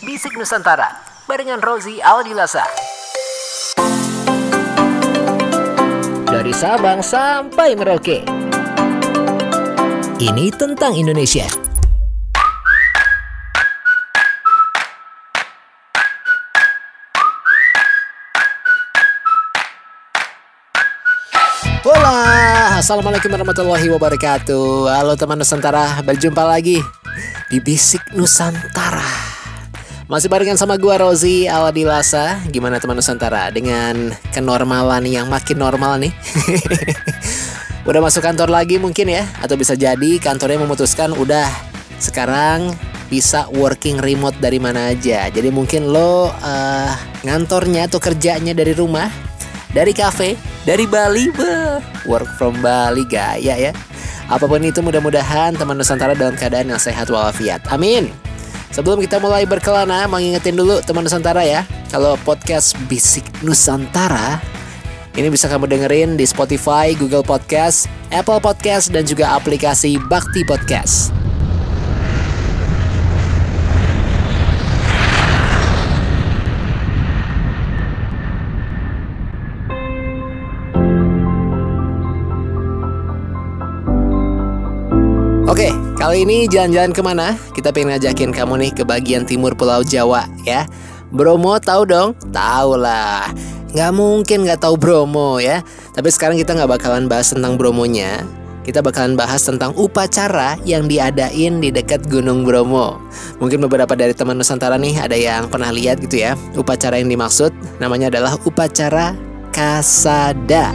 Bisik Nusantara barengan Rozi Aldilasa. Dari Sabang sampai Merauke. Ini tentang Indonesia. Hola, Assalamualaikum warahmatullahi wabarakatuh Halo teman Nusantara, berjumpa lagi di Bisik Nusantara. Masih barengan sama gua Rozi Aladilasa Gimana teman Nusantara? Dengan kenormalan yang makin normal nih. Udah masuk kantor lagi mungkin ya? Atau bisa jadi kantornya memutuskan udah sekarang bisa working remote dari mana aja. Jadi mungkin lo uh, ngantornya atau kerjanya dari rumah dari kafe, dari Bali, bah, work from Bali gaya ya. Apa pun itu mudah-mudahan teman Nusantara dalam keadaan yang sehat walafiat. Amin. Sebelum kita mulai berkelana, mengingetin dulu teman Nusantara ya. Kalau podcast Bisik Nusantara ini bisa kamu dengerin di Spotify, Google Podcast, Apple Podcast, dan juga aplikasi Bakti Podcast. Kali ini jalan-jalan ke mana? Kita pengen ngajakin kamu nih ke bagian timur Pulau Jawa ya. Bromo tahu dong? Tahu lah. Nggak mungkin nggak tahu Bromo ya. Tapi sekarang kita nggak bakalan bahas tentang Bromonya. Kita bakalan bahas tentang upacara yang diadain di dekat Gunung Bromo. Mungkin beberapa dari teman Nusantara nih ada yang pernah lihat gitu ya. Upacara yang dimaksud namanya adalah upacara Kasada.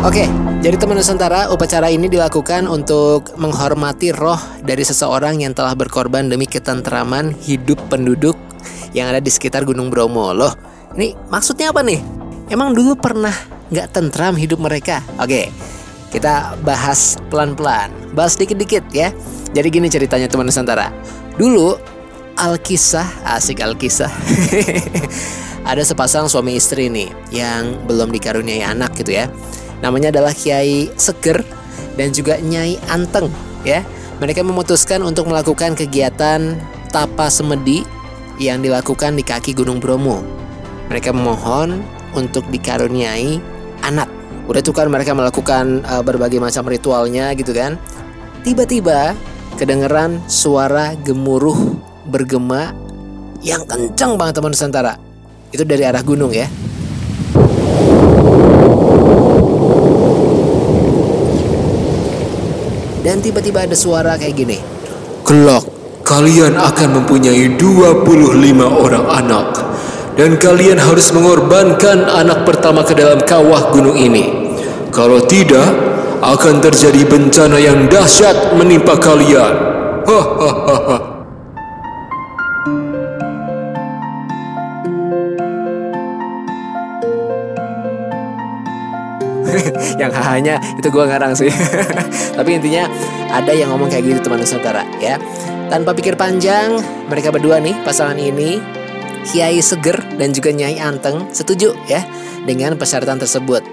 Oke, jadi teman Nusantara, upacara ini dilakukan untuk menghormati roh dari seseorang yang telah berkorban demi ketentraman hidup penduduk yang ada di sekitar Gunung Bromo. Loh, ini maksudnya apa nih? Emang dulu pernah nggak tentram hidup mereka? Oke, kita bahas pelan-pelan, bahas dikit-dikit ya. Jadi gini ceritanya teman Nusantara. Dulu Alkisah, asik Alkisah. ada sepasang suami istri nih yang belum dikaruniai anak gitu ya namanya adalah Kiai Seger dan juga Nyai Anteng ya. Mereka memutuskan untuk melakukan kegiatan tapa semedi yang dilakukan di kaki Gunung Bromo. Mereka memohon untuk dikaruniai anak. Udah tuh kan mereka melakukan uh, berbagai macam ritualnya gitu kan. Tiba-tiba kedengeran suara gemuruh bergema yang kencang banget teman Nusantara. Itu dari arah gunung ya. Dan tiba-tiba ada suara kayak gini. Kelak, kalian akan mempunyai 25 orang anak. Dan kalian harus mengorbankan anak pertama ke dalam kawah gunung ini. Kalau tidak, akan terjadi bencana yang dahsyat menimpa kalian. Hahaha. Hanya itu gue ngarang sih. Tapi intinya ada yang ngomong kayak gitu teman Nusantara ya. Tanpa pikir panjang mereka berdua nih pasangan ini Kiai Seger dan juga Nyai Anteng setuju ya dengan persyaratan tersebut.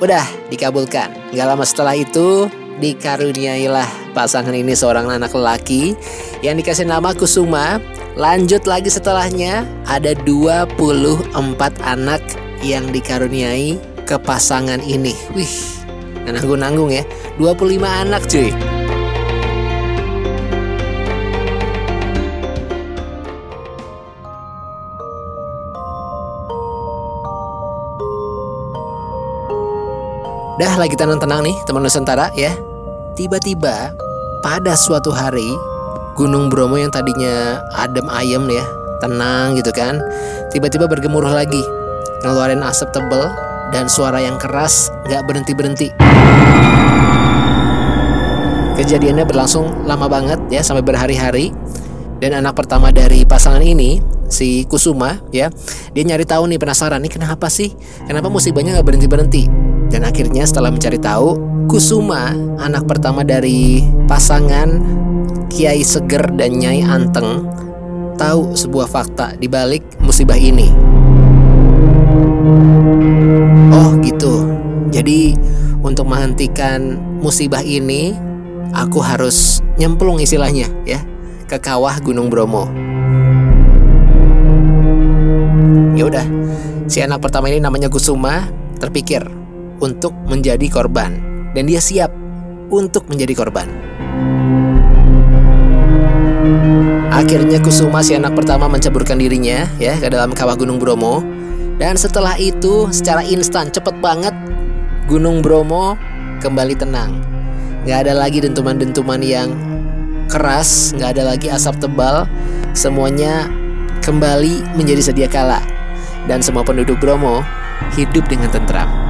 Udah dikabulkan. Gak lama setelah itu dikaruniailah pasangan ini seorang anak lelaki yang dikasih nama Kusuma. Lanjut lagi setelahnya ada 24 anak yang dikaruniai ke pasangan ini. Wih, nanggung-nanggung ya. 25 anak cuy. Dah lagi tenang-tenang nih teman Nusantara ya. Tiba-tiba pada suatu hari Gunung Bromo yang tadinya adem ayem ya, tenang gitu kan, tiba-tiba bergemuruh lagi, ngeluarin asap tebel dan suara yang keras gak berhenti-berhenti. Kejadiannya berlangsung lama banget ya sampai berhari-hari dan anak pertama dari pasangan ini si Kusuma ya dia nyari tahu nih penasaran nih kenapa sih kenapa musibahnya gak berhenti berhenti dan akhirnya setelah mencari tahu Kusuma anak pertama dari pasangan Kiai Seger dan Nyai Anteng tahu sebuah fakta di balik musibah ini. Oh gitu. Jadi untuk menghentikan musibah ini aku harus nyemplung istilahnya ya ke kawah Gunung Bromo. Ya udah, si anak pertama ini namanya Kusuma terpikir untuk menjadi korban dan dia siap untuk menjadi korban. Akhirnya Kusuma si anak pertama menceburkan dirinya ya ke dalam kawah Gunung Bromo dan setelah itu secara instan cepet banget Gunung Bromo kembali tenang. Gak ada lagi dentuman-dentuman yang keras, gak ada lagi asap tebal. Semuanya kembali menjadi sedia kala dan semua penduduk Bromo hidup dengan tentram.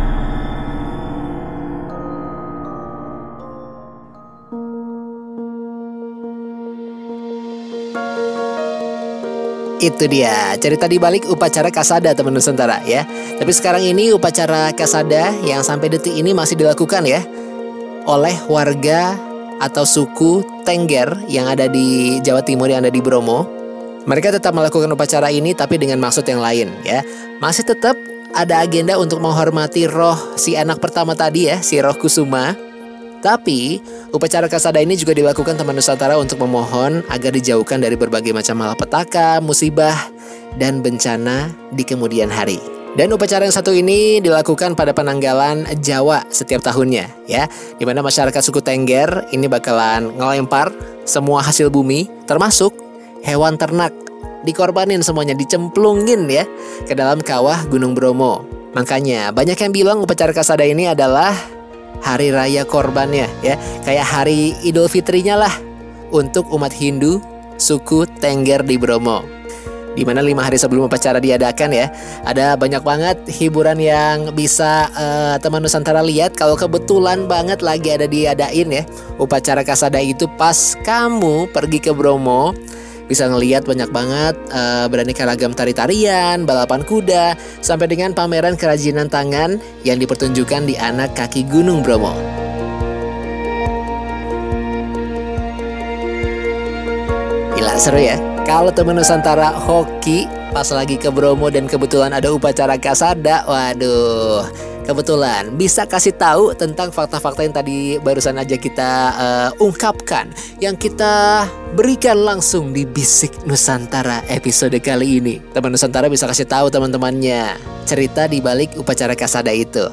Itu dia cerita di balik upacara kasada teman Nusantara ya. Tapi sekarang ini upacara kasada yang sampai detik ini masih dilakukan ya oleh warga atau suku Tengger yang ada di Jawa Timur yang ada di Bromo. Mereka tetap melakukan upacara ini tapi dengan maksud yang lain ya. Masih tetap ada agenda untuk menghormati roh si anak pertama tadi ya, si Roh Kusuma tapi, upacara kasada ini juga dilakukan teman Nusantara untuk memohon agar dijauhkan dari berbagai macam malapetaka, musibah, dan bencana di kemudian hari. Dan upacara yang satu ini dilakukan pada penanggalan Jawa setiap tahunnya ya, di mana masyarakat suku Tengger ini bakalan ngelempar semua hasil bumi termasuk hewan ternak dikorbanin semuanya dicemplungin ya ke dalam kawah Gunung Bromo. Makanya banyak yang bilang upacara kasada ini adalah hari raya korbannya ya. Kayak hari Idul Fitrinya lah. Untuk umat Hindu suku Tengger di Bromo. Di mana lima hari sebelum upacara diadakan ya ada banyak banget hiburan yang bisa uh, teman Nusantara lihat kalau kebetulan banget lagi ada diadain ya. Upacara kasada itu pas kamu pergi ke Bromo bisa ngeliat banyak banget uh, beraneka ragam tari-tarian, balapan kuda, sampai dengan pameran kerajinan tangan yang dipertunjukkan di anak kaki Gunung Bromo. Gila seru ya. Kalau teman Nusantara hoki pas lagi ke Bromo dan kebetulan ada upacara kasada, waduh kebetulan bisa kasih tahu tentang fakta-fakta yang tadi barusan aja kita uh, ungkapkan yang kita berikan langsung di Bisik Nusantara episode kali ini. Teman Nusantara bisa kasih tahu teman-temannya cerita di balik upacara kasada itu.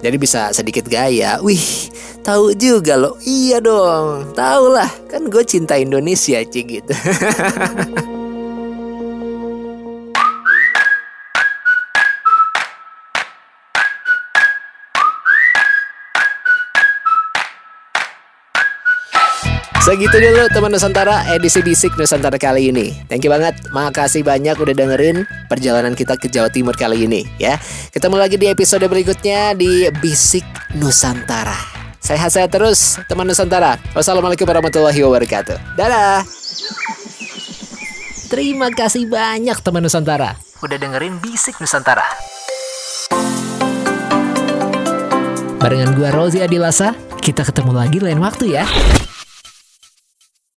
Jadi bisa sedikit gaya. Wih, tahu juga loh. Iya dong. Tahu lah, kan gue cinta Indonesia, Cik gitu. Segitu dulu teman Nusantara edisi Bisik Nusantara kali ini. Thank you banget. Makasih banyak udah dengerin perjalanan kita ke Jawa Timur kali ini ya. Ketemu lagi di episode berikutnya di Bisik Nusantara. Sehat-sehat terus teman Nusantara. Wassalamualaikum warahmatullahi wabarakatuh. Dadah. Terima kasih banyak teman Nusantara. Udah dengerin Bisik Nusantara. Barengan gua Rozi Adilasa, kita ketemu lagi lain waktu ya.